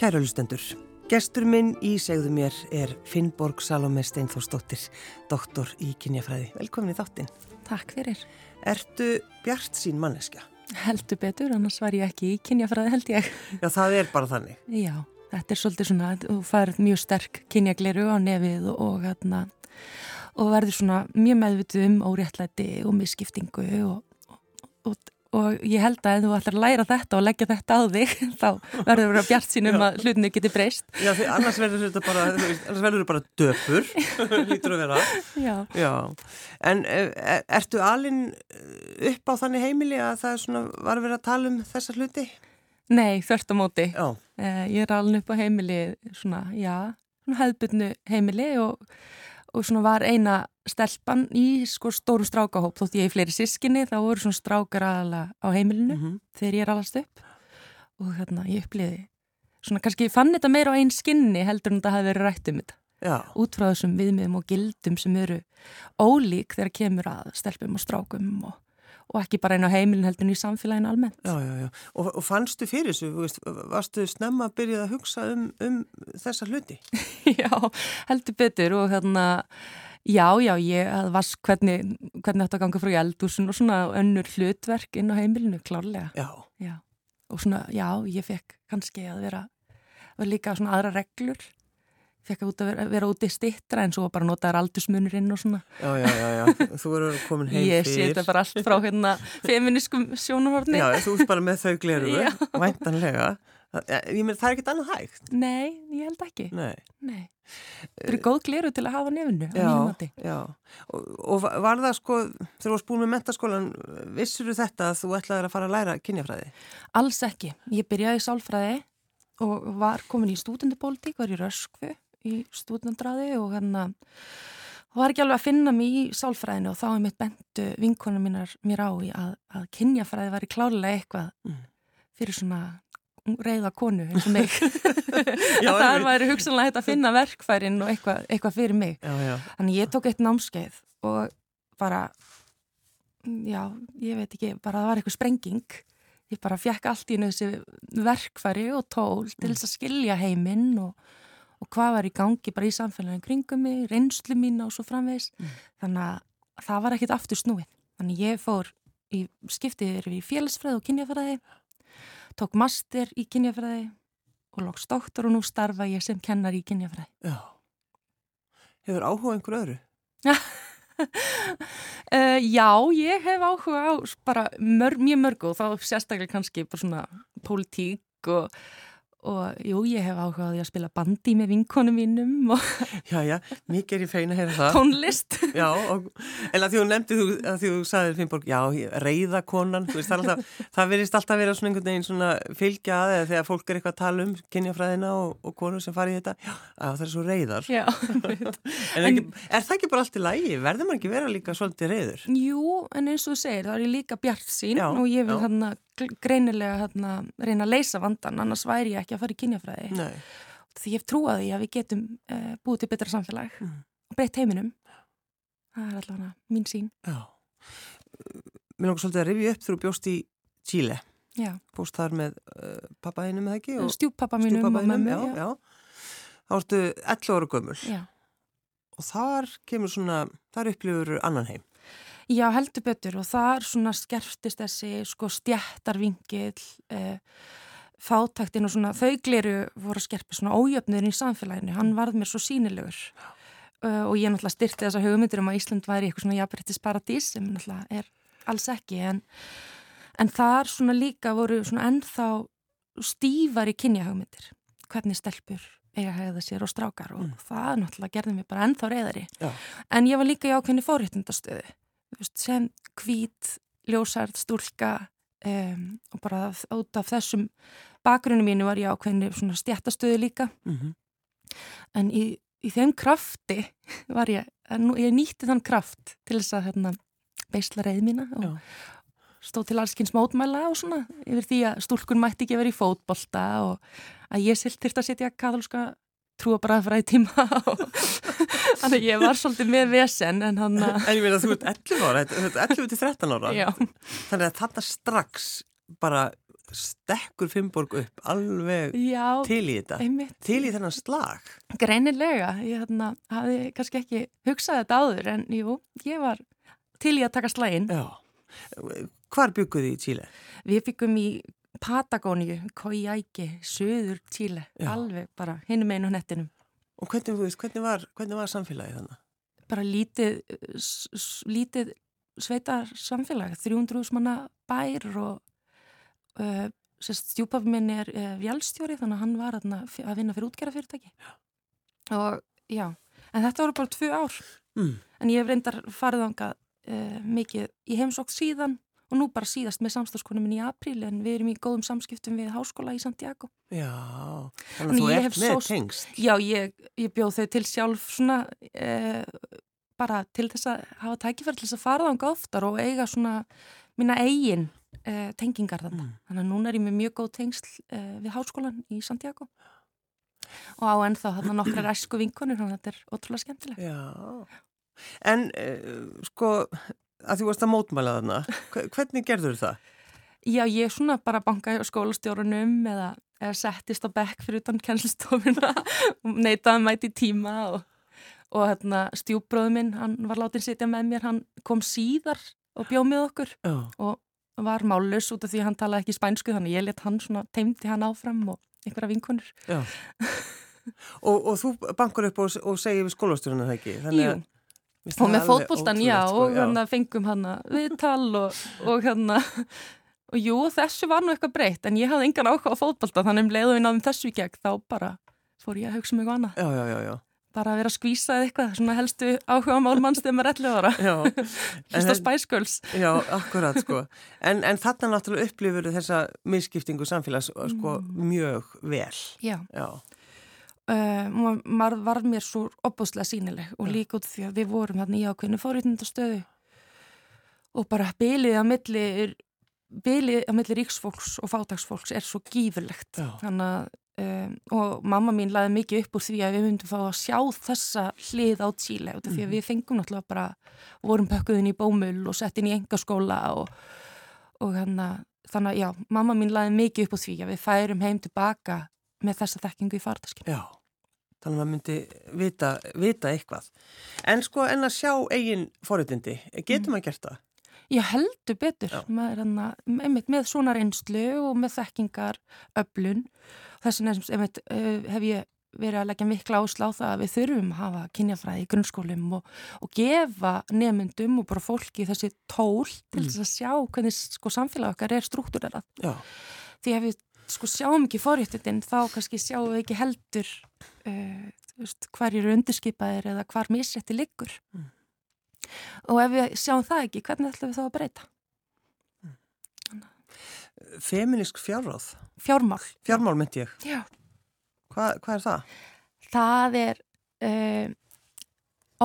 Kæra hlustendur, gestur minn í segðu mér er Finnborg Salome Steinforsdóttir, doktor í kynjafræði. Velkomin í þáttinn. Takk fyrir. Ertu bjart sín manneskja? Heldur betur, annars var ég ekki í kynjafræði held ég. Já, það er bara þannig. Já, þetta er svolítið svona, þú farið mjög sterk kynjagleru á nefið og, og, og verður svona mjög meðvituð um óréttlæti og misskiptingu og, og og ég held að ef þú ætlar að læra þetta og leggja þetta á þig þá verður þú að bjart sínum að hlutinu geti breyst Já, því annars verður þetta bara annars verður þetta bara döpur lítur að vera Já. Já. En er, e, ertu alin upp á þannig heimili að það svona, var vera að tala um þessa hluti? Nei, þörft á móti Já. Eh, ég er alin upp á heimili svona, já, svona hefðbundnu heimili og og svona var eina stelpan í sko stórum strákahóp þótt ég í fleiri sískinni þá voru svona strákar aðala á heimilinu mm -hmm. þegar ég er alast upp og hérna ég uppliði svona kannski ég fann þetta meira á einn skinni heldur en það hafi verið rætt um þetta Já. út frá þessum viðmiðum og gildum sem eru ólík þegar kemur að stelpum og strákum og og ekki bara einn á heimilin heldur í samfélaginu almennt. Já, já, já. Og, og fannstu fyrir þessu, varstu snemma að byrja að hugsa um, um þessa hluti? já, heldur betur og hérna, já, já, ég var hvernig, hvernig þetta ganga frá í eldúsin og svona önnur hlutverk inn á heimilinu, klárlega. Já. Já, og svona, já, ég fekk kannski að vera, vera líka svona aðra reglur fekk að vera, vera úti stittra en svo bara notaður aldursmunurinn og svona. Já, já, já, já. þú eru komin heim fyrr Ég sé þetta bara allt frá hérna feminískum sjónahorni Já, þú ert bara með þau gleruðu, væntanlega. Ég meina, það er ekkert annað hægt. Nei, ég held ekki. Nei, Nei. Það eru góð gleru til að hafa nefnu Já, já. Og, og var það sko, þegar þú varst búin með mentaskólan vissur þú þetta að þú ætlaði að fara að læra kynjafræði? Alls ekki, ég byrjaði sálfræði og var komin í stúdendapólitík, var í Röskvu í stúdendraði og hérna var ekki alveg að finna mig í sálfræðinu og þá er mitt bentu vinkona mínar mér á í að, að kynjafræði var í klálega eitthvað mm. fyrir svona reyða konu eins og mig já, að það væri hugsanlega hægt að finna verkfærin og eitthvað, eitthvað fyrir mig já, já. þannig ég tók eitt námskeið og bara já, ég veit ekki, bara það var eitthvað sprenging ég bara fekk allt í þessi verkfæri og tól til mm. þess að skilja heiminn og og hvað var í gangi bara í samfélaginu kringum mig, reynslu mín og svo framvegs mm. þannig að það var ekkit aftur snúið. Þannig ég fór í skiptið í félagsfræði og kynjafræði tók master í kynjafræði og lóks doktor og nú starfa ég sem kennar í kynjafræði. Já. Hefur áhuga einhver öðru? uh, já, ég hef áhuga á bara mör, mjög mörgu og þá sérstaklega kannski bara svona pólitík og og jú, ég hef áhugaði að spila bandi með vinkonum mínum Já, já, mikið er ég feina að heyra það. Tónlist. Já, og, en að því þú nefndi þú, að því þú sagðið Finnborg, já, reyðakonan veist, það, alltaf, það verist alltaf verið svona einhvern veginn svona fylgja að eða þegar fólk er eitthvað að tala um kynjafræðina og, og konur sem fari í þetta já, það er svo reyðar já, en, en ekki, er það ekki bara allt í lægi? Verður maður ekki vera líka svolítið reyður? Jú, en eins og þú segir, það er líka bjart sín já, og ég vil hérna greinilega hérna, reyna að leysa vandan annars væri ég ekki að fara í kynjafræði. Nei. því ég trúa því að við getum uh, búið til betra samfélag mm. og breytt heiminum. Það er allavega mín sín Já. Mér langar svolítið að rifja upp þú bjóst í Chile. Já. Búst þar með uh, pappaðinu með ekki? Stjúppappa mínum og já. Þá ertu 11 ára gömul. Já. Og þar kemur svona, þar upplifur annan heim Já, heldur betur og þar svona skerftist þessi sko stjættarvingil, eh, fátæktin og svona þaugleru voru að skerpa svona ójöfnurinn í samfélaginu, hann varð mér svo sínilegur uh, og ég náttúrulega styrti þessa hugmyndir um að Ísland væri eitthvað svona jafnbrettis paradís sem náttúrulega er alls ekki en, en þar svona líka voru svona ennþá stífar í kynjahugmyndir, hvernig stelpur eiga hegða sér og strákar og mm. það náttúrulega gerði mér bara ennþá reyðari Já. en ég var líka í ákveðni fórhættundastöðu sem hvít, ljósart, stúlka um, og bara út af þessum bakgrunni mínu var ég ákveðinu svona stjættastöðu líka mm -hmm. en í, í þeim krafti var ég, ég nýtti þann kraft til þess að hérna, beisla reyð mína og Já. stóð til allskynns mótmæla og svona yfir því að stúlkun mætti ekki verið í fótbolta og að ég silt þurfti að setja katholska trúa bara að fara í tíma þannig ég var svolítið með vesen en hann að En ég meina þú ert 11 ára, þú ert 11 til 13 ára Já. þannig að þetta strax bara stekkur Finnborg upp alveg Já, til í þetta, einmitt. til í þennan slag. Greinilega, ég hérna, hafði kannski ekki hugsað þetta áður en jú, ég var til í að taka slægin. Já. Hvar bygguði í Tíle? Við byggum í Patagóníu, Kójæki, Suður Tíle, alveg bara hinum einu hnettinum. Og hvernig, veist, hvernig, var, hvernig var samfélagið þannig? Bara lítið, lítið sveitar samfélag, 300 manna bær og uh, stjúpafi minn er uh, vjálstjóri þannig að hann var f- að vinna fyrir útgerðafyrirtæki. Og já, en þetta voru bara tvö ár. Mm. En ég hef reyndar farið ánga uh, mikið í heimsókt síðan og nú bara síðast með samstagskonum minn í apríl en við erum í góðum samskiptum við háskóla í Santiago. Já, Þannig þannig að þú ert með tengst. Já, ég, ég bjóð þau til sjálf svona uh, bara til þess að hafa tækifæri til þess að fara ánga oftar og eiga svona mína eigin uh, tengingar þarna. Mm. Þannig að núna er ég með mjög góð tengsl uh, við háskólan í Santiago og á ennþá þarna nokkrar æsku vinkonur, þannig að þetta er ótrúlega skemmtilegt. Já, en uh, sko, að þú varst að mótmæla þarna, hve- hvernig gerður það? Já, ég svona bara bankaði á skólastjórunum eða, eða settist á bekk fyrir utan kennslistofuna og neitaði að mæti tíma og, og hérna, stjúbróðu minn, hann var látin sitja með mér, hann kom síðar og bjóð með okkur Já, og var mállus út af því hann talaði ekki spænsku þannig ég let hann svona, teimti hann áfram og einhverja vinkonur. já. og, og þú bankur upp og, og segir við skólastjórinu það ekki? Þannig Jú, finnst og með alveg fótboltan, já, sko, og hann fengum hann viðtal og, og hann og jú, þessu var nú eitthvað breytt en ég hafði engan áhuga á fótbolta þannig um leiðu við náðum þessu í gegn þá bara fór ég að hugsa um eitthvað annað Já, já, já, já. bara að vera að skvísa eða eitthvað, svona helstu áhuga málmanns þegar maður er 11 ára Já, Hlusta á Girls já, akkurat sko. En, en þarna náttúrulega upplifur þessa misskiptingu samfélags sko, Mm. mjög vel. Já, Já, uh, ma- maður var mér svo opbúslega sínileg og líka út því að við vorum þarna í ákveðinu fórítundastöðu og bara bylið á milli bylið á milli ríksfólks og fátagsfólks er svo gífurlegt þannig að um, og mamma mín laði mikið upp úr því að við myndum fá að sjá þessa hlið á Tíle af því að Mhm. við fengum náttúrulega bara vorum pökkuðin í bómul og sett inn í engaskóla og, og hana, þannig að já, mamma mín laði mikið upp úr því að við færum heim tilbaka með þessa þekkingu í fartaskinu. já. Þannig að maður myndi vita, vita eitthvað. En sko, en að sjá eigin forutindi, getur maður gert það? Já, heldur betur. Maður hana, einmitt með svona reynslu og með þekkingar öflun. Þess vegna einmitt, uh, hef ég verið að leggja mikla ásla á það að við þurfum að hafa kynjafræði í grunnskólum og, og gefa nemyndum og bara fólki þessi tól til Mm. þess að sjá hvernig sko, samfélag okkar er struktúrerað. Því ef við sko, sjáum ekki forréttindin þá kannski sjáum við ekki heldur uh, hvar eru undirskipaðir eða hvar misrætti liggur. Mm. Og ef við sjáum það ekki, hvernig ætlum við þá að breyta? feminisk fjárráð, Fjármál. fjármál myndi ég. Hva, hvað er það? Það er uh,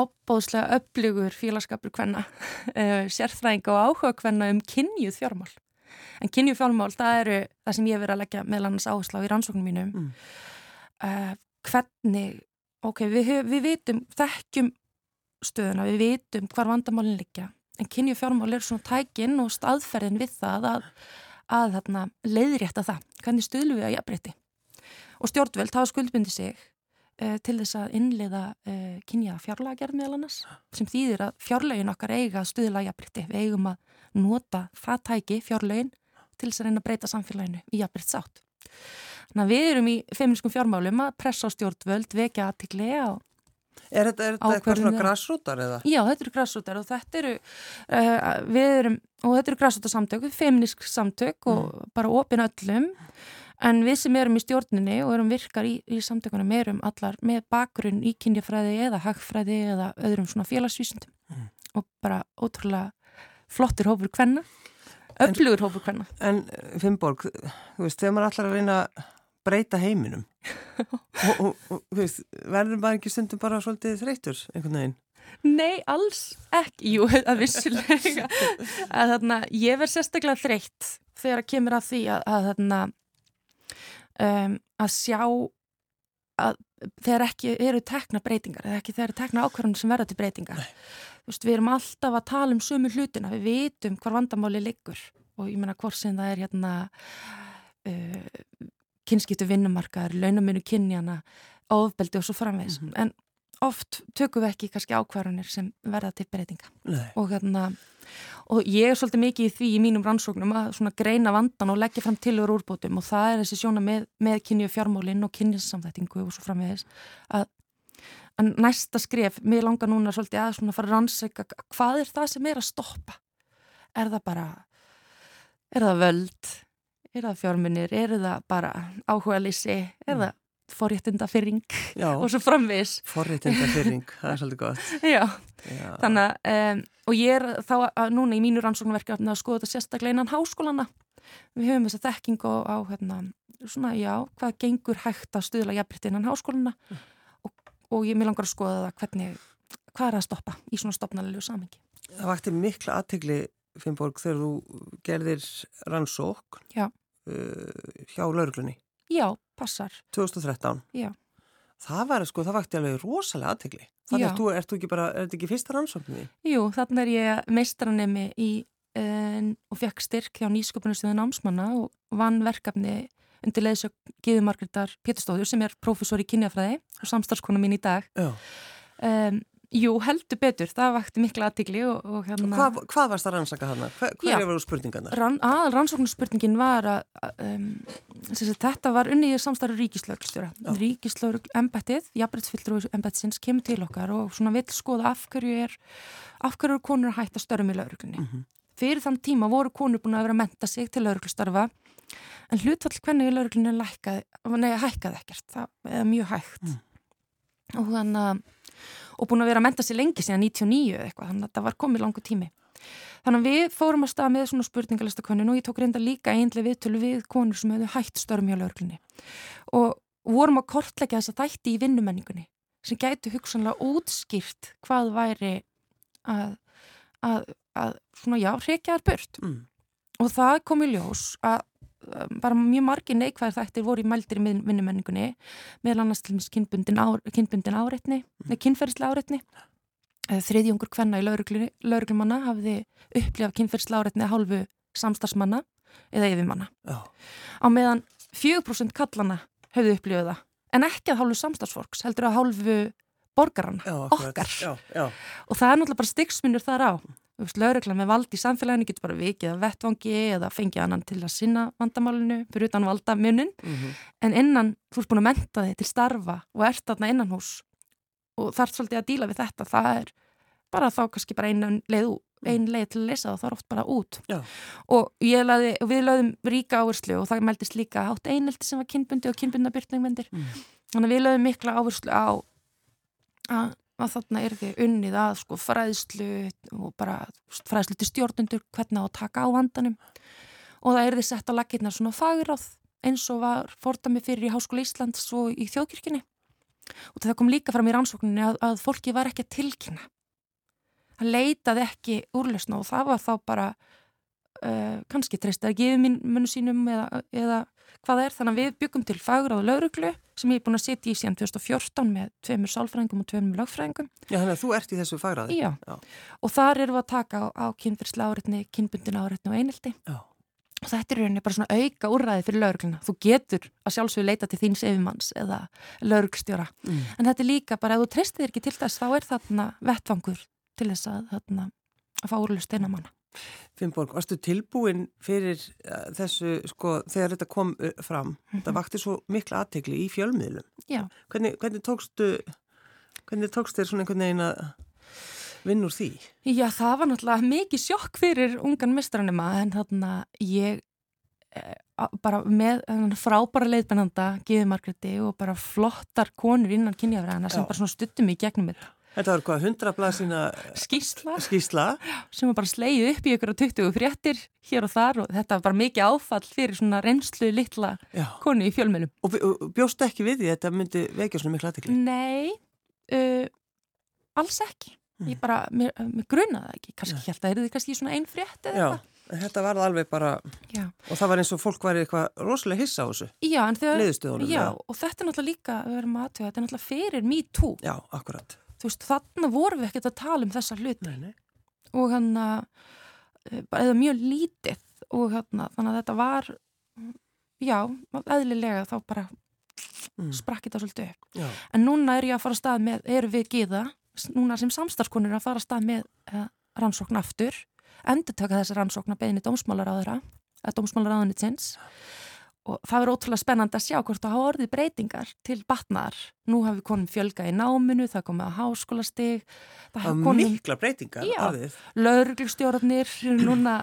opbóðslega öflugur félagskapur hvenna, uh, sérfræðinga og áhuga hvenna um kynjuð fjármál. En kynjuð fjármál, það eru það sem ég verið að leggja meðal annars áherslu á í rannsóknum mínum. Mm. Uh, hvernig, ok, við, við vitum, þekkjum stöðuna, við vitum hvar vandamálinn liggja. En kynjuð fjármál eru svona tækin og staðferðin við það að, að þarna, leiðrétta það. Hvernig stuðlum við að jafnbreytti? Og stjórnvöld hafa skuldbundi sig uh, til þess að innleiða uh, kynja fjárlagerð meðal annars sem þýðir að fjárlögin okkar eiga að stuðla jafnbreytti. Við eigum að nota það tæki fjárlögin til þess að reyna að breyta samfélaginu í jafnbreytt sátt. Þannig að við erum í feminískum fjármálum að pressa á stjórnvöld, vekja aðtikli á Er þetta, er þetta eitthvað svona grassrútar eða? Já, þetta eru græsútar og þetta eru, uh, við erum, og þetta eru græsútarsamtök, feministk samtök og bara opin öllum, en við sem erum í stjórninni og erum virkar í, í samtökunum erum allar með bakgrunn í kynjafræði eða hagfræði eða öðrum svona félagsvísundum Mm. og bara ótrúlega flottur hópur kvenna, öflugur hópur kvenna. En eh, Finnborg, þú veist, þegar maður allar að reyna að breyta heiminum og, og, og þú veist, verður maður ekki stundum bara svolítið þreytur einhvern veginn? Nei, alls ekki, jú, að vissulega að þarna, ég verð sérstaklega þreytt þegar að kemur að því að, að þarna um, að sjá að þegar ekki eru tekna breytingar eða ekki þegar eru tekna ákvarðanir sem verða til breytingar þú veist, við erum alltaf að tala um sömu hlutina, við vitum hvar vandamáli liggur og ég meina hvort sem það er hérna kynskiptu vinnumarkaðar, launaminu kynjana, ofbeldi og svo framvegs. Mm -hmm. En oft tökum við ekki kannski ákvarðanir sem verða til breytinga. Og, hérna, og ég er svolítið mikið í því í mínum rannsóknum að greina vandan og leggja fram tilur úrbótum og það er þessi sjóna með, með kynju fjármólinn og kynjasamþættingu og svo framvegis að En næsta skref, mér langar núna svolítið að svona fara að rannsækja hvað er það sem er að stoppa? Er það bara, er það völd, er það fjármunir, er það bara áhuga lissi, er mm. það forréttindafyrring og svo framvis. Forréttindafyrring, það er svolítið gott. Já, Já. þannig að, um, og ég er þá að núna í mínu rannsóknarverki að skoða þetta sérstaklega innan háskólana. Við höfum þess að þekking á, á hérna, svona, já, hvað gengur hægt að stuðla jafnbritt innan háskólana. Mm og ég vil langar að skoða það hvernig, hvað er að stoppa í svona stopnarlegu samengi. Það vakti mikla aðtegli, Finnborg, þegar þú gerðir rannsók uh, hjá lauruglunni. Já, passar. 2013. Já. Það var, sko, það vakti alveg rosalega aðtegli. Þannig að þú, ert þú ekki bara, er þetta ekki fyrsta rannsókninni? Jú, þannig er ég meistranemi í uh, og fekk styrk hjá nýsköpunarstöðun ámsmanna og vann verkefni undir leiðsök Gíður Margreðar Péturstóður sem er profesor í kynjafræði og samstarfskona mín í dag um, Jú, heldur betur, það vakti mikla aðtikli og, og hérna Hvað, hvað varst það rannsaka hana? Hver, hver er verið spurningan það? Rann, að rannsóknarspurningin var að um, þetta var unnið í samstarfi ríkislauglstjóra Ríkislaug embettið, jafnbryttsfyllur embettsins kemur til okkar og svona vil skoða af hverju er af hverju er konur að hætta störfum í lauglunni mm -hmm. Fyrir þann tíma voru konur búin að vera að menta sig til lauglustarfa en hlutfall hvernig í lauruglunni hækkaði ekkert, það er mjög hægt mm. og þannig að og búin að vera að menta sér lengi síðan 99 eitthvað, þannig að það var komið langu tími þannig að við fórum að staða með svona spurningalista og ég tók reynda líka einlega viðtölu við konur sem hefðu hægt störm hjá lauruglunni og vorum að kortleggja þess að þætti í vinnumenningunni sem gætu hugsanlega útskýrt hvað væri að, að, að svona já, reykjaðar bört mm. og það kom í ljós að bara mjög margi neikvæðir þættir voru í mældir í vinnumenningunni meðal annars til mis kynbundin, ár, kynbundin áreitni, mm. kynferðsla áreitni eh, þriðjungur hvenna í lauruglumanna hafði upplifað kynferðsla áreitni að hálfu samstagsmanna eða yfirmanna oh. á meðan 4% kallana höfðu upplifað það en ekki að hálfu samstagsfólks heldur að hálfu borgaranna, já, okkar já, já. og það er náttúrulega bara styggsmunur þar á Lauruglan með vald í samfélaginu getur bara vikið að vettvangi eða fengið annan til að sinna vandamálinu fyrir utan valdamunin mm -hmm. en innan, þú ert búin að menta þig til starfa og ert þarna innan hús og þarf svolítið að díla við þetta það er bara þá kannski bara einu leið, mm. ein leið til að lesa það, það er oft bara út Já. og laði, við lögðum ríka áherslu og það meldist líka átt einelti sem var kynbundi og kynbundabyrtningvendir mm. þannig að við lögðum mikla áherslu á að að þarna er þið unnið að sko fræðslu og bara fræðslu til stjórnundur hvernig á að taka á vandanum. Og það er þið sett á lakirnar svona fagiráð eins og var fordami fyrir í Háskóla Íslands og í þjóðkirkjunni. Og það kom líka fram í rannsókninni að, að fólki var ekki að tilkynna. Það leitaði ekki úrlösna og það var þá bara uh, kannski treystaði gefið sínum eða, eða hvað er þannig að við byggum til fagráðu lauruglu sem ég er búin að setja í síðan 2014 með tveimur sálfræðingum og tveimur lagfræðingum. Já, þannig að þú ert í þessu fagráði? Já, Já. og þar erum við að taka á, á kynfyrsla áreitni, kynbundin áreitni og einelti. Já. Og þetta er rauninni bara svona auka úrræði fyrir laurugluna. Þú getur að sjálfsögur leita til þín sefimanns eða laurugstjóra. Mm. En þetta er líka bara, ef þú treystir ekki til þess, þá er þarna vettvangur til þess að, þarna, að fá úrlust einamanna. Finnborg, varstu tilbúin fyrir uh, þessu, sko, þegar þetta kom uh, fram, mm -hmm. þetta vakti svo mikla aðtegli í fjölmiðlum. Já. Hvernig, hvernig tókstu, hvernig tókstu þér svona einhvern veginn að vinna úr því? Já, það var náttúrulega mikið sjokk fyrir ungan mistranima, en þarna ég eh, bara með frábæra leiðbennanda, Gíði Margreti og bara flottar konur innan kynjafræðana sem bara svona stuttum í gegnum þetta. Þetta var hvað, 100 blaðsina skísla, skísla sem var bara sleið upp í ykkur á 20 fréttir hér og þar og þetta var bara mikið áfall fyrir svona reynslu litla Já. konu í fjölmjölum. Og, og bjóstu ekki við því þetta myndi vekja svona miklu aðtekli? Nei, uh, alls ekki. Mm. Ég bara, mér, mér grunaði ekki, kannski held að það eru því kannski svona einn frétt eða eitthvað. Þetta var alveg bara, já. og það var eins og fólk væri eitthvað rosalega hissa á þessu, liðstöðunum. Já, og þetta er náttúrulega líka, við verum aðtöða, þetta er náttúrulega fyrir me too. Já, akkurat þú veist, þannig vorum við ekkert að tala um þessa hluti nei, nei. og hann að eða mjög lítið og hann að þannig að þetta var já, eðlilega þá bara Mm. sprakk þetta svolítið upp. Já. En núna er ég að fara að stað með, eru við giða, núna sem samstarfskonur að fara að stað með uh, rannsókn aftur, endur taka þessi rannsókn að beðinni dómsmálaráðura, að dómsmálaráðunitsins og það verður ótrúlega spennandi að sjá hvort það hafa orðið breytingar til batnar. Nú hafi konum fjölga í náminu, það komið að háskólastig, það Það er konum mikla breytingar Já. orðið. lauruglustjórnir núna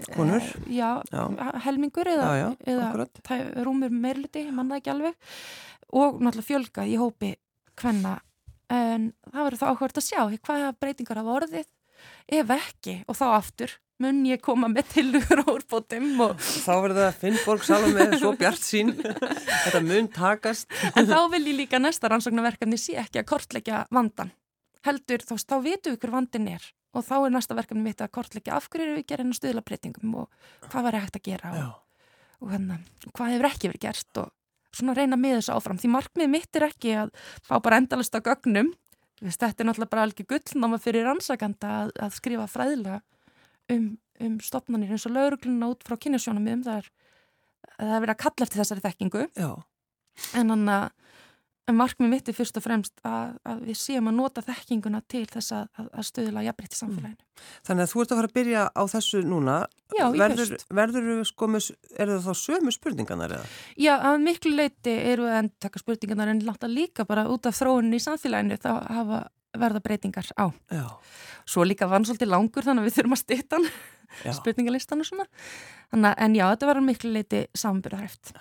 Konur? eh, já, Já. helmingur eða, Já, já, eða það er rúmur meirluti, manna ekki alveg og náttúrulega fjölgað í hópi hvenna en það verður þá áhverjast að sjá hvaða breytingar hafa orðið ef ekki og þá aftur mun ég koma með tilugur á úrbótum og Þá verður það Finnborg Salome svo bjart sín. Þetta mun takast. en þá vil ég líka næsta rannsóknarverkefni sé ekki að kortleggja vandan heldur þá, þá vitum við hver vandin er og þá er næsta verkefni mitt að kortleggja af hverju við gerin að stuðla breytingum og hvað var hægt að gera og, og hérna, hvað hefur ekki verið gert og svona reyna með þessu áfram því markmið mitt er ekki að fá bara endalist á gögnum Þú veist, þetta er náttúrulega bara alveg gullnáma fyrir rannsakanda að, að skrifa fræðilega um, um stopnarnir eins og laurugluna út frá kynjasjónum það er, það er verið að kalla eftir þessari þekkingu Já. en hann að markmið mitt er fyrst og fremst að, að við séum að nota þekkinguna til þess að, að, að stöðla jafnbreytti samfélaginu. Þannig að þú ert að fara að byrja á þessu núna. Já, í verður, haust. verður sko með, eru það þá sömu spurningarnar eða? Já, að miklu leiti eru við að taka spurningarnar en láta líka bara út af þróunin í samfélaginu þá hafa verða breytingar á. Já. Svo líka var hann svolítið langur þannig að við þurfum að stýta hann, spurningalistan og svona. Þannig en já, þetta var miklu leiti samanbyrðarhæft.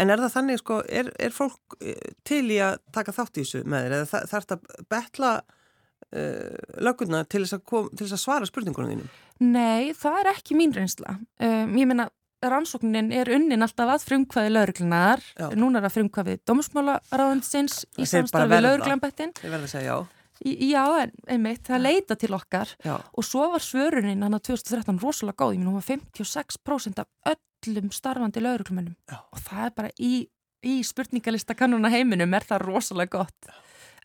En er það þannig, sko, er, er fólk eh, til í að taka þátt í þessu með þér eða þa- þarf þetta að betla uh, löggurna til þess, kom, til þess að svara spurningunum þínum? Nei, það er ekki mín reynsla. Um, ég meina, rannsóknin er unnin alltaf að frumkvæði lauruglunar. Já. Núna er að frumkvæði dómsmálaráðansins í Það samstarfi verða. lauruglambættin. Ég verði að segja já. Já, en, einmitt, það leita til okkar Já. og svo var svörunin hann að 2013 rosalega góð. Ég meina, hún var 56% af öllum starfandi lauruglumennum Já. og það er bara í, í spurningalista kannuna heiminum er það rosalega gott.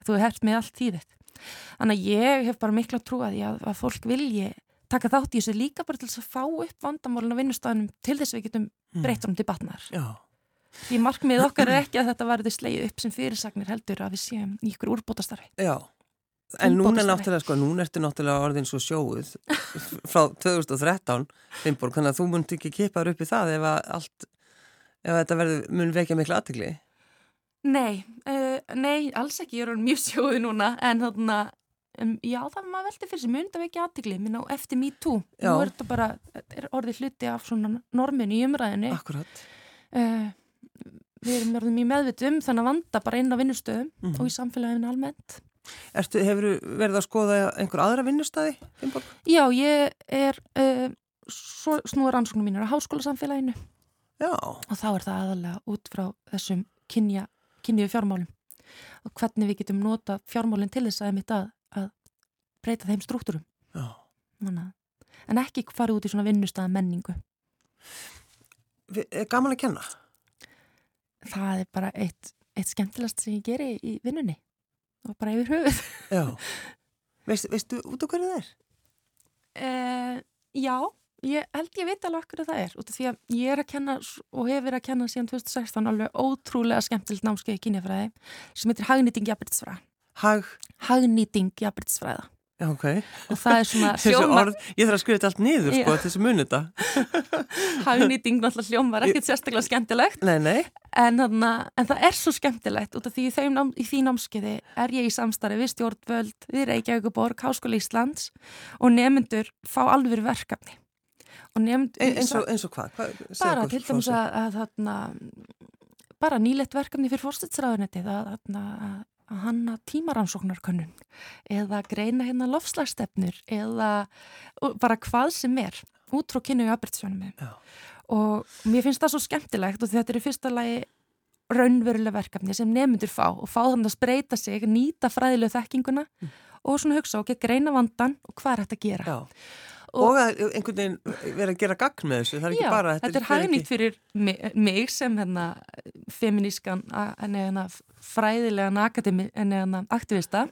Þú hefði hert með allt tíðitt. Þannig að ég hef bara mikla trú að, að, að fólk vilji taka þátt í þessu líka bara til þess að fá upp vandamálun á vinnustæðunum til þess að við getum Mm. breytt honum til batnar. Já. Því markmið okkar er ekki að þetta verði slegið upp sem fyrirsagnir heldur að við séum í ykkur úrbótastarfi. Já. En núna náttúrulega, sko, núna ertu náttúrulega orðin svo sjóið frá 2013, Finnborg, þannig að þú munt ekki kipaður upp í það ef að allt, ef að þetta verður, mun vekja miklu aðtegli. Nei, uh, nei, alls ekki, ég er orðin mjög sjóði núna en þarna, um, já það maður veldi fyrir sem mynd af ekki aðtikli, minna á eftir me too, Já. nú er þetta bara, er orðið hluti af svona normin í umræðinni, Akkurat. uh, við erum orðið mjög meðvitum þannig að vanda bara inn á vinnustöðum Mhm. og í samfélaginu almennt. Ertu, hefur verið að skoða einhver aðra vinnustæði? Já, ég er uh, snúa rannsóknum mínir á háskólasamfélaginu Já. og þá er það aðalega út frá þessum kynja, kynju fjármálum og hvernig við getum nota fjármálinn til þess að, að, að breyta þeim struktúrum. Að- En ekki fara út í svona vinnustæða menningu. Er gaman að kenna? Það er bara eitt, eitt skemmtilegast sem ég geri í vinnunni og bara yfir höfuð. Já. Veistu, veistu út á hverju það er? Uh, já, ég held ég veit alveg okkur að það er út af því að ég er að kenna og hef verið að kenna síðan 2016 alveg ótrúlega skemmtilegt námskeið kynjafræði sem heitir hagnýting jafnbrytisfræða. Hag, Hagnýting jafnbrytisfræða já, ok. og það er svona hljóma, orð, ég þarf að skrifa þetta allt niður, sko, Já. þessi muni þetta. hagnýting náttúrulega hljómar ekkert sérstaklega skemmtilegt Nei, nei. en, þarna, en það er svo skemmtilegt út af því þeim í því námskeiði er ég í samstarfi við stjórnvöld, við Reykjavíkuborg, Háskóla Íslands og nemyndur fá alveg verkefni og nemyndur E eins, og, eins og hvað? hvað bara til dæmis þessu. að, að þarna, bara nýlegt verkefni fyrir fórstætsræðunetið að, að, hanna tímaransóknarkönnun eða greina hérna lofslagstefnur eða bara hvað sem er út frá kynnu í aðbyrtsjónum og mér finnst það svo skemmtilegt og þetta er í fyrsta lagi raunveruleg verkefni sem nefndur fá og fá þannig að spreita sig, nýta fræðilegu þekkinguna Mm. og svona hugsa og greina vandan og hvað er þetta að gera Já. Og, að einhvern veginn vera að gera gagn með þessu, það er ekki Já, bara... þetta er fer hagnýtt ekki- fyrir mig, mig sem hérna, feminískan hérna, fræðilegan akademi en hérna, aktivista.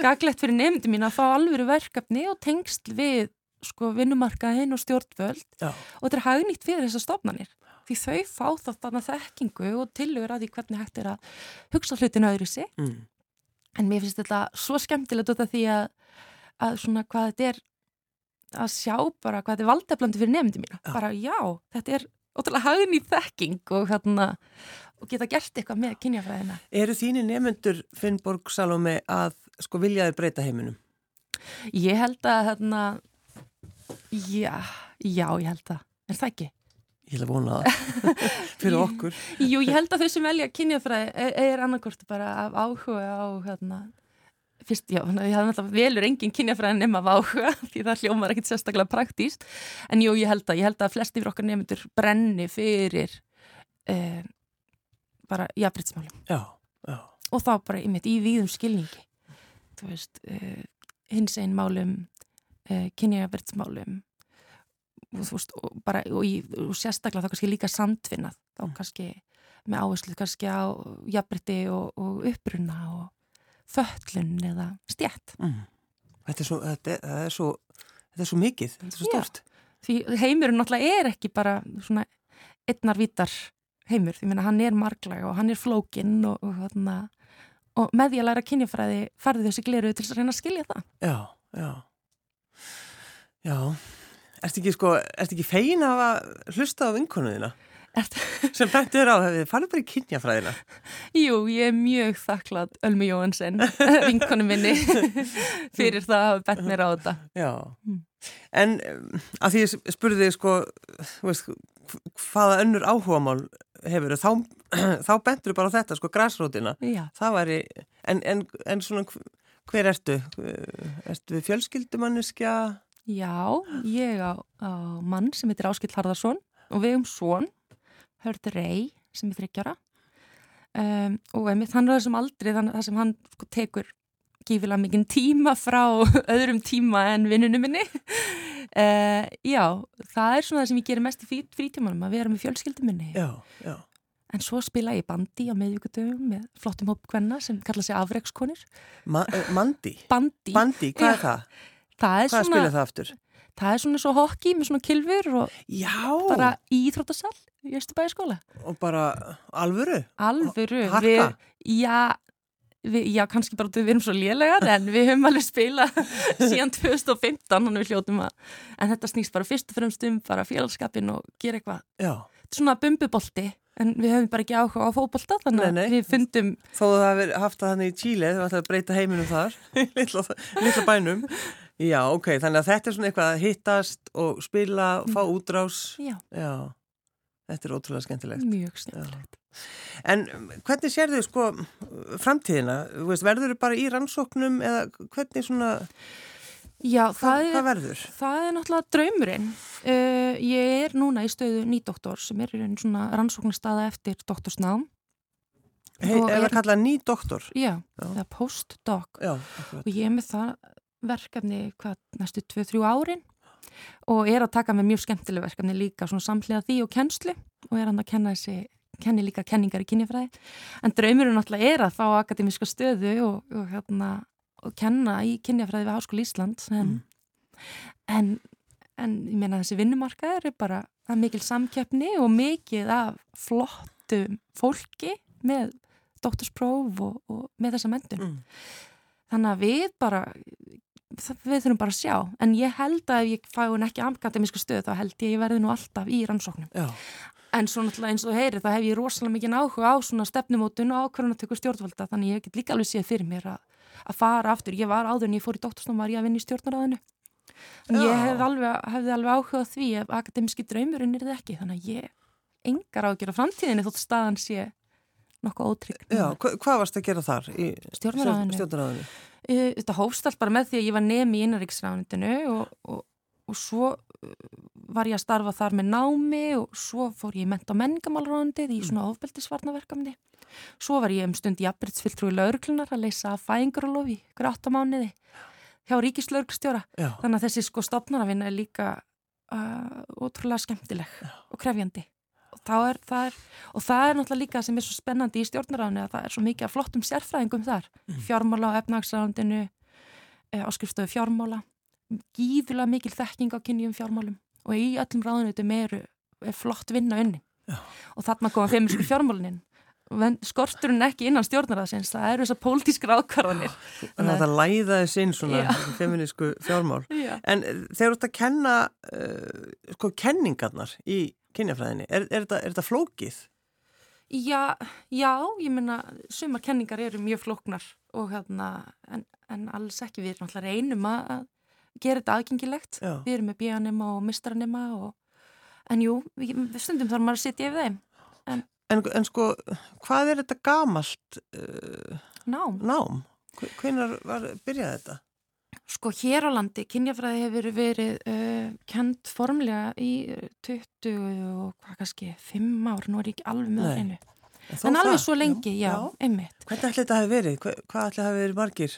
Gaglegt fyrir nefndi mín að fá alvöru verkefni og tengsl við sko, vinnumarkaðin og stjórnvöld. Já, og þetta er hagnýtt fyrir þessar stofnanir því þau fá það þarna þekkingu og tilugur að því hvernig hægt er að hugsa hlutinu öðru sig mm. en mér finnst þetta svo skemmtilegt út af því að, að svona hvað þetta er að sjá bara hvað þetta er valdeflandi fyrir nefndi mína, Já. bara já, þetta er ótrúlega hagin í þekking og, hérna, og geta gert eitthvað með kynjafræðina. Eru þínir nefnendur Finnborg Salome að sko vilja þér breyta heiminum? Ég held að hérna, já, já, ég held það, er það ekki? Ég ætla að vona það fyrir okkur. Jú, ég held að þau sem velja kynjafræði er, er annarkort bara af áhuga á hérna, fyrst, já, ég hafði náttúrulega velur engin kynjafræði nema áhuga því það hljómar ekkit sérstaklega praktíst en jú, ég held að, ég held að flesti fyrir okkar nefndur brenni fyrir eh, bara já. og þá bara einmitt í víðum skilningi þú veist, uh, hins einn málum uh, kynjafbreytsmálum og þú veist, og bara og, í, og sérstaklega þá kannski líka samtvinnað þá Mm. kannski með áherslu kannski á jafnbreytti og, og uppruna og föllun eða stjætt Mm. Þetta er svo, þetta, er- er svo, þetta er svo mikið, þetta er svo stort. því heimurinn náttúrulega er ekki bara svona einnar vítar heimur, því meina hann er marglega og hann er flókinn og, og, og, og með því að læra kynjafræði farði þessi gleru til að reyna að skilja það Já, já. Já. Ertu ekki sko, ekki fegin af að hlusta á vinkonuðina? Sem bættu þér á, hefði farið bara í kynjafræðina. Jú, ég er mjög þakklátt Ölmi Jóhansen, vinkonu minni fyrir það að hafa bett mér á þetta Já. Mm. En um, að því ég spurði þig sko, veist, hvaða önnur áhugamál hefur þá, þá bentur bara þetta, sko, græsrótina. Það væri, en, en, en svona, hver ertu? Ertu við fjölskyldumanniskja? Já, ég á, á mann sem heitir Áskill Harðarsson og við um svon, hörður Rey sem er þryggjara um, og einmitt hann er þessum þannig að sem hann sko, tekur gífilega mikinn tíma frá öðrum tíma en vinnunum minni. Uh, já, það er svona það sem ég gerir mest í frí- frítímanum að vera með fjölskyldum minni. Já, já. En svo spila ég bandi á meðvíkutum með flottum hóp kvenna sem kalla sig afreikskonir. Ma eh, Mandi? Bandi, Bandi, hvað Já. er það? það er Hvað svona, spila það aftur? Það er svona svo hokki með svona kilfur og Já, bara Íþróttasal í Östubæði og bara alvöru? Alvöru. Við, já, við, já, kannski bara við erum svo lélegar en við höfum alveg spilað síðan 2015 þannig við hljótum að en þetta snýst bara fyrst og fremst um bara félagskapin og gera eitthvað. Já, Þetta er svona bumbubolti en við höfum bara ekki áhuga á fótbolta þannig að Nei, nei. við fundum þó það hafi haft það þannig í Tíli, þú ætlaði að breyta heiminum þar, litla, litla bænum. Já, ok, þannig að þetta er svona eitthvað að hittast og spila, fá útrás. já, Já, þetta er ótrúlega skemmtilegt. mjög snillegt. En um, hvernig sér þau sko framtíðina? Veist, verður þau bara í rannsóknum eða hvernig svona, Já, það hvað er, það er náttúrulega draumurinn. Uh, ég er núna í stöðu nýdoktor sem er svona rannsóknarstaða eftir doktorsnám. Hei, Og er það kallað ný doktor? Já, Já. það er postdoc Já, og ég er með það verkefni hvað, næstu 2-3 árin og er að taka með mjög skemmtileg verkefni líka svona samhliða því og kennslu og er hann að kenna þessi kenni líka kenningar í kynjafræði en draumurinn náttúrulega er að fá akademiska stöðu og, og, hérna, og kenna í kynjafræði við Háskóli Ísland en, Mm. en, en ég meina þessi vinnumarkaður er bara það er mikil samkeppni og mikið af flottum fólki með doktorspróf og, og með þessa mentun Mm. þannig að við bara við þurfum bara að sjá. En ég held að ef ég fái hún ekki akademísku stöð þá held ég að ég verði nú alltaf í rannsóknum. Já, en svo náttúrulega eins og þú heyrir það hef ég rosalega mikið áhuga á svona stefnumótun og ákvörðunatöku stjórnvalda þannig ég get líka alveg séð fyrir mér að, að fara aftur, ég var áður en ég fór í doktorsnám var ég að vinna í stjórnaráðinu en ég hef alveg, hefði alveg áhuga á því ef akademíski draumurinn er það ekki þannig að ég engar á að gera framtíðinni nokkuð ótrygg já, hva, hvað varst að gera þar í Stjórnarráðinu. Eh, þetta hófst allt bara með því að ég var nemi í innanríksráðunitinu og, og, og svo uh, var ég að starfa þar með námi og svo fór ég í ment- og menningamálráðundið í svona ofbeldisvarnaverkamni. Svo var ég um stund í jafnbryttsfylltrúi lauruklunar að leysa fæðingarulofi ykkur átta mánuði hjá ríkislauruglstjóra. Já, Þannig að þessi sko stopnaravinna er líka uh, ótrúlega skemmtileg og krefjandi. Þá er, það er, og það er náttúrulega líka sem er svo spennandi í stjórnaráðinu að það er svo mikið af flottum sérfræðingum þar. Fjármála á efnagsráðundinu, áskrifstöðu fjármála, gífilega mikil þekking á kynjum fjármálum og í öllum ráðunitum eru er flott vinna unni. Já. og þarna koma feministku fjármálinin skorturinn ekki innan stjórnarðasins það eru þessar pólitískra ákvarðanir Þannig að það læða þess inn svona feministku fjármál Já. en eh, þegar þú ert að kenna uh, sko kenningarnar í kynjafræðinni, er, er, þetta, er þetta flókið? Já, já, ég menna sumar kenningar eru mjög flóknar og hérna, en, en alls ekki við erum alltaf reynum að gera þetta aðgengilegt, Já. við erum með bíanema og mistranema og en jú, við, við stundum þarf maður að sitja yfir þeim En, en sko, hvað er þetta gamalt uh, nám. nám? Hvenar var, byrjaði þetta? Sko hér á landi, kynjafræði hefur verið uh, kent formlega í uh, 20 og hvað kannski, 5 ár, nú er ég ekki alveg með einu. En alveg það? svo lengi, já, já. einmitt. Hvernig ætli þetta hafi verið? Hva, hvað ætli hafi verið margir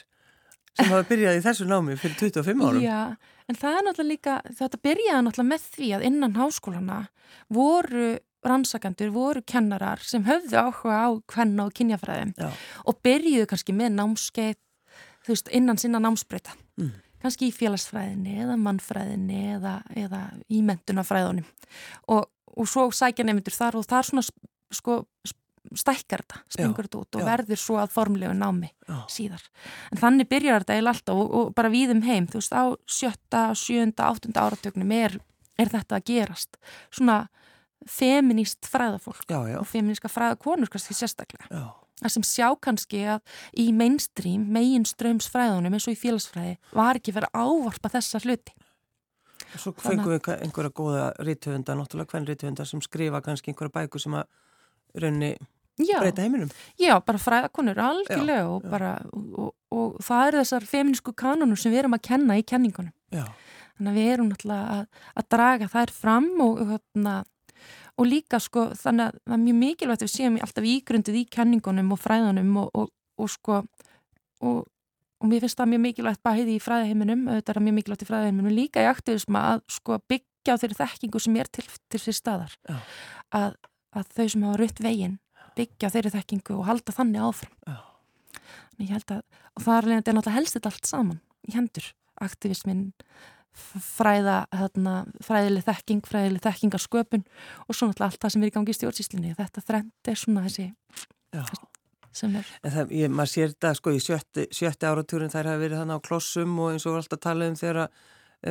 sem hafa byrjað í þessu námi fyrir 25 árum? Já, en það er náttúrulega líka, þetta byrjaði náttúrulega með því að innan háskólana voru rannsakandur, voru kennarar sem höfðu áhuga á hvenna og kynjafræðum Já. og byrjuðu kannski með námskeið, þú veist, innan sinna námsbreyta. Mm. Kannski í félagsfræðinni eða mannfræðinni eða, eða í mentunafræðunum og, og svo sækja nefndur þar og þar svona sko stækkar þetta, springur þetta út og já. verður svo að formlegu námi Já. síðar. En þannig byrjar þetta eiginlega alltaf og, og bara við um heim, þú veist, á sjötta, sjönda, áttunda áratögnum er, er þetta að gerast. Svona feminist fræðafólk já, og feministka fræðakonur kannski sérstaklega. Það sem sjá kannski að í mainstream, megin strömsfræðunum eins og í félagsfræði var ekki verið að ávarpa þessa hluti. Svo fengum við einhverja góða rítuhunda, náttúrulega hvern rítuhunda sem skrifa kannski einhverja bækur sem að raunni Já, breyta heiminum. já bara fræðakonur algjörlega Já, og, já. bara, og, og, og það eru þessar feminísku kanonur sem við erum að kenna í kenningunum. Já, Þannig að við erum náttúrulega að, að draga þær fram og, og, hérna, og líka sko þannig að það er mjög mikilvægt að við séum alltaf ígrundið í kenningunum og fræðunum og, og, og sko og, og mér finnst það mjög mikilvægt bæði í fræðaheiminum, auðvitað er mjög mikilvægt í fræðaheiminum líka í aktivisma að sko byggja á þeirri þekkingu sem er til, til sér staðar. Að, að þau sem hafa rutt veginn byggja á þeirri þekkingu og halda þannig áfram. Já. Þannig ég held að, og það er leiðandi náttúrulega helst þetta allt saman í hendur, aktivismin fræða, hérna, fræðileg þekking, fræðileg þekkingarsköpun og svo náttúrulega allt það sem er í gangi í stjórnsýslinni. Þetta þrend er svona þessi sem er, það, ég, maður sér þetta sko í sjötti, sjötti áratúrin þær hafa verið þannig á klossum og eins og var alltaf tala um þegar að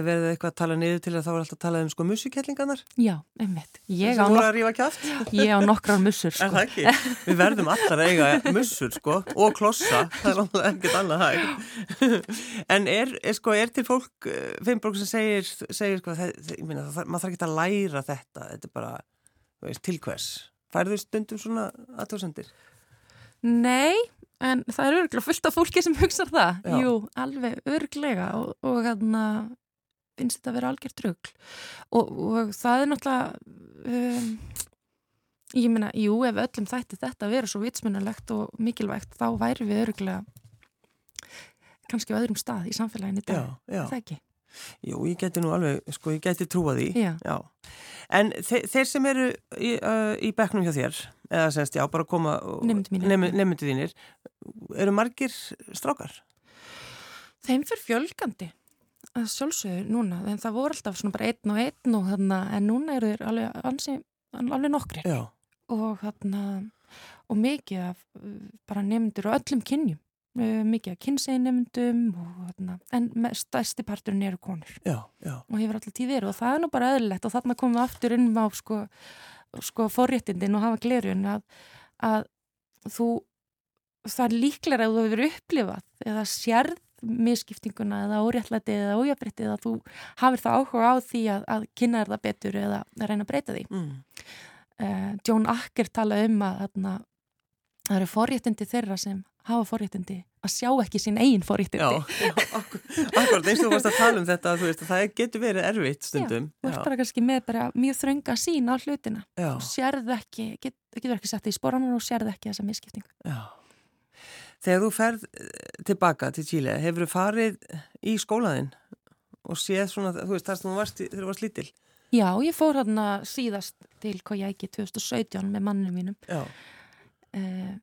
verið eitthvað að tala niður til að þá var alltaf að tala um sko musikellingarnar. já, einmitt. Ég á, nok ég á nokkrar mussur, Er sko. það ekki? Við verðum allar að eiga mussur sko og klossa, það er alveg ekkert annað hægt. En er, er sko, er til fólk, eh, Finnborg sem segir, segir sko, það, ég meina, það, maður þarf ekki að læra þetta, þetta er bara, þú veist, til hvers? Færðu stundum svona aðtóðsendir? Nei, en það er örglega fullt af fólki sem hugsa það. Já. Jú, alveg örglega og, og hérna finnst þetta að vera algjör trögl. Og, og það er náttúrulega, um, ég meina, jú, ef öllum þætti þetta að vera svo vitsmunalegt og mikilvægt, þá væri við örglega kannski á öðrum stað í samfélaginu í. Já, já. Það ekki. Jú, ég geti nú alveg, sko, ég geti trúa því. Já. En þe þeir sem eru í, uh, í bekknum hjá þér, eða semst, já, bara koma nemendur þínir, eru margir strákar? Þeim fyrir fjölgandi sjálfsögur núna, en það voru alltaf svona bara einn og einn og þarna, en núna eru þeir alveg, ansi, alveg nokkri Já, og þarna og mikið af bara nefndur og öllum kynjum. Uh, mikið af kynseinnefndum og þarna, en stærsti parturinn eru konur. Já, já, og hefur alltaf tíð verið og það er nú bara öðrulegt og þarna komum við aftur inn á sko, sko forréttindin og hafa glerun að, að þú það er líklega að þú hefur upplifað eða sérð misskiptinguna eða óréttlæti eða ójafrétti eða þú hafir það áhuga á því að, að kynna þér það betur eða að reyna að breyta því mm. uh, John Acker talaði um að þarna, það eru forréttindi þeirra sem hafa forréttindi að sjá ekki sín eigin já, forréttindi já akkur, akkurat eins og þú varst að tala um þetta, þú veist, að það getur verið erfitt stundum. Þú ert bara kannski með bara mjög þrönga sín á hlutina já, og sérð ekki, get, getur ekki sett í sporanum og sérð ekki þessa misskiptingu. já. Þegar þú ferð eh, tilbaka til Chile, hefur þú farið í skólaðinn og séð svona, þú veist, það sem þú varst í, þegar þú varst lítil? Já, ég fór hérna síðast til Kojæki 2017 með mannum mínum. Já. Uh,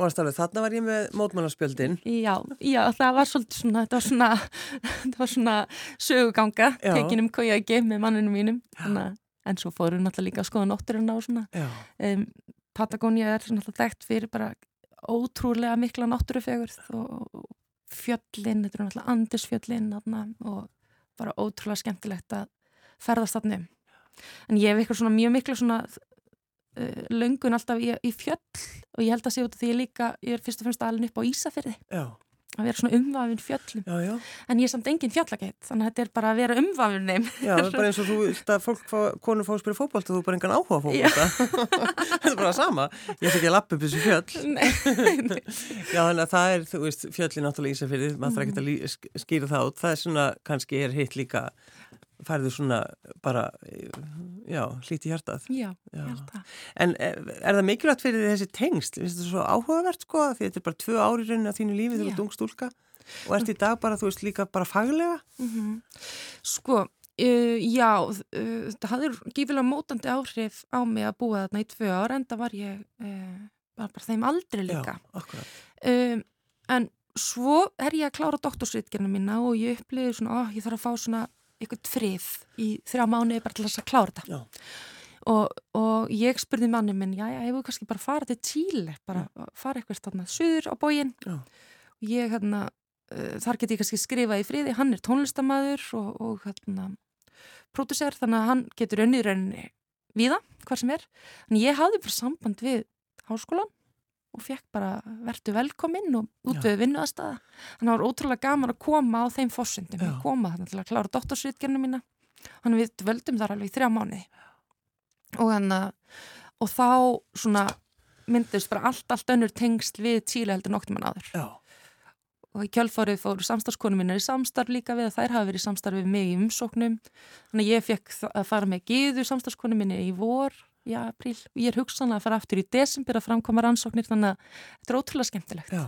Og alveg, þarna var ég með mótmælarspjöldin. já, já, það var svolítið svona, þetta var svona, þetta var svona söguganga Já. tekin um Kojæki með mannum mínum. Þannig en svo fórum við náttúrulega líka að skoða nótturinn á svona um, Patagonia er náttúrulega dækt fyrir bara ótrúlega mikla náttúrufegur og fjöllin, þetta er náttúrulega andisfjöllin og bara ótrúlega skemmtilegt að ferðast þarna en ég hef eitthvað svona mjög miklu svona uh, löngun alltaf í, í fjöll og ég held að sé út af því ég líka, ég er fyrst og fremst alveg upp á Ísafyrði Já að vera svona umvafin fjöllum. Já, já. en ég er samt engin fjallageit þannig að þetta er bara að vera umvafin neym Já, það er bara eins og þú vilt að fólk, konur fá að spila fókbalt og þú er bara engan áhuga fókbalta þetta er bara sama. Ég ætla ekki að lappa upp þessu fjöll. Já, þannig að það er, þú veist, fjöllin náttúrulega Ísafyrði, maður þarf ekki að skýra það út. Það er svona, kannski er hitt líka færðu svona bara já, hlíti hjartað Já, já. En er, er það mikilvægt fyrir þessi tengst? Finnst þetta svo áhugavert sko? Því þetta er bara tvö ári raunin á þínu lífi þegar þú ert ungstúlka og ert í dag bara, þú veist, líka bara faglega? Mm -hmm. Sko, uh, já uh, þetta hafður gífilega mótandi áhrif á mig að búa þarna í tvö ár en það var ég uh, bara, bara þeim aldrei líka Já, En svo er ég að klára doktorsritgerna mína og ég upplýði svona, ó, ég þarf að fá svona ykkur frið í þrjá mánu bara til þess að klára þetta. Og, og ég spurði manni minn já, ég hefur kannski bara farið til Tíli bara fara eitthvað stanna söður á bógin og ég hérna uh, þar get ég kannski skrifað í friði hann er tónlistamæður og, og hérna pródusser þannig að hann getur önnir enni viða, hvað sem er. En ég hafði bara samband við háskólan og fekk bara vertu velkominn og út við vinnu aðstæða. Þannig að það var ótrúlega gaman að koma á þeim fórsendum, að koma þannig til að klára doktorsritgerinu mína. Þannig við völdum þar alveg í þrjá mánuði. Og, hana, og þá svona myndist bara allt, allt önnur tengsl við Tíli heldur noktum en aður. Já. Og í kjálfárið fóru samstarfskonu mín er í samstarf líka við að þær hafa verið í samstarf við mig í umsóknum. Þannig að ég fekk að fara með giður samstarfskonu mín í vor í apríl. Og ég er hugsanlega að fara aftur í desember að framkoma rannsóknir þannig að þetta er ótrúlega skemmtilegt. Já,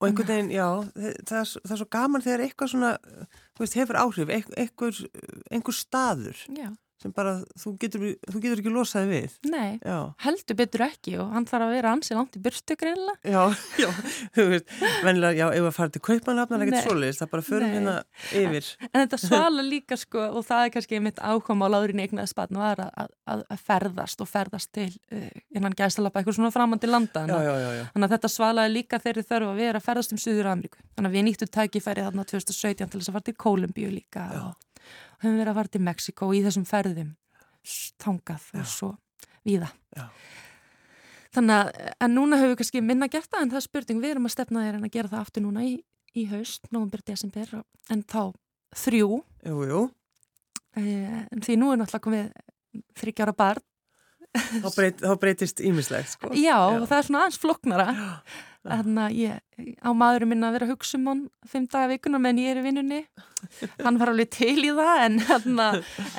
og einhvern veginn, já það er, það er svo gaman þegar eitthvað svona þú veist, hefur áhrif, einhver, einhver staður. Já sem bara, þú getur, þú getur ekki losaði við. Nei, já. heldur betur ekki og hann þarf að vera ansið langt í byrstu greinlega. Já, já, þú veist, vennilega, já, ef að fara til kaupanlafna, það er ekkert svoleiðist, það bara förum hérna yfir. En þetta svala líka, sko, og það er kannski mitt ákváma á láðurinn eignaði spatn var að, að, að ferðast og ferðast til uh, innan gæstalappa, eitthvað svona framandi landa. Já, já, já, já. Þannig að þetta svalaði líka þeirri þörfu að vera að ferðast um Suður Ameríku. Þannig að við nýttum tækifæri þarna 2017 til þess að fara til Kólumbíu líka og höfum verið að fara til Mexiko í þessum ferðum þangað og svo víða. Já. Þannig að, en núna höfum við kannski minna gert það en það er spurning, við erum að stefna þér en að gera það aftur núna í, í haust, nógumbyr, desember, en þá þrjú. Jú, jú. En því nú er náttúrulega komið þryggjára barn. Þá, breyt, þá breytist ímislegt, sko. Já, Já, það er svona aðeins floknara. Þannig að ég á maðurum minna að vera að hugsa um hann fimm daga vikuna meðan ég er í vinnunni. Hann var alveg til í það en, hana,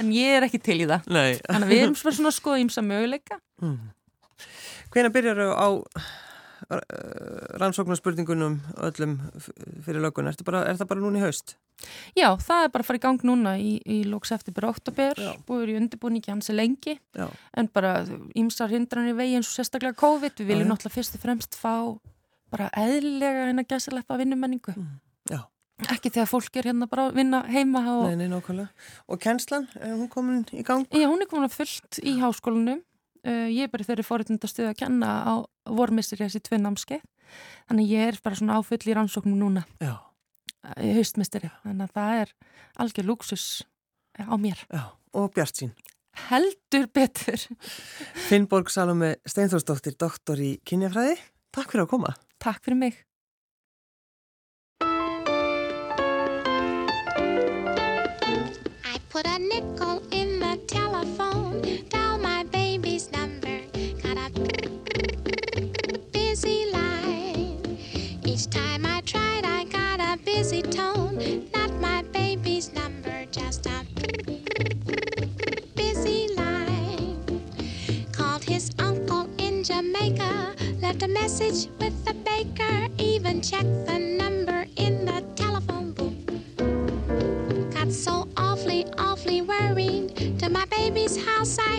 en ég er ekki til í það. Nei. þannig að við erum svona að skoða ímsa möguleika. Mm. Hvena byrjar á rannsóknarspurningunum öllum fyrir lögun er, er það bara núna í haust? Já, það er bara að fara í gang núna í, í lóks eftir byrja oktober, búið í undirbúningi hansi lengi, Já. en bara ímsar hindranir vegi eins og sérstaklega COVID, við viljum náttúrulega fyrst og fremst fá bara eðlilega hérna gæsileppa vinnumenningu. Mm. Já. Ekki þegar fólk er hérna bara að vinna heima og... Nei, nei. Og kennslan, er hún komin í gang? Já, hún er komin að fullt í háskólanum. Uh, ég er bara þeirri fórhundin að kenna á vormissir þessi tvei námskeið. Þannig ég er bara svona áfull í rannsóknum núna. Já. Í haustmisteri. Þannig að það er algjör luxus á mér. Já, og Bjart sín. Heldur betur. Finnborg Salome Steinþórsdóttir, doktor í kynjafræði. Takk fyrir að koma. Takk fyrir mig. I put a nickel a message with the baker, even checked the number in the telephone booth. Got so awfully, awfully worried. To my baby's house I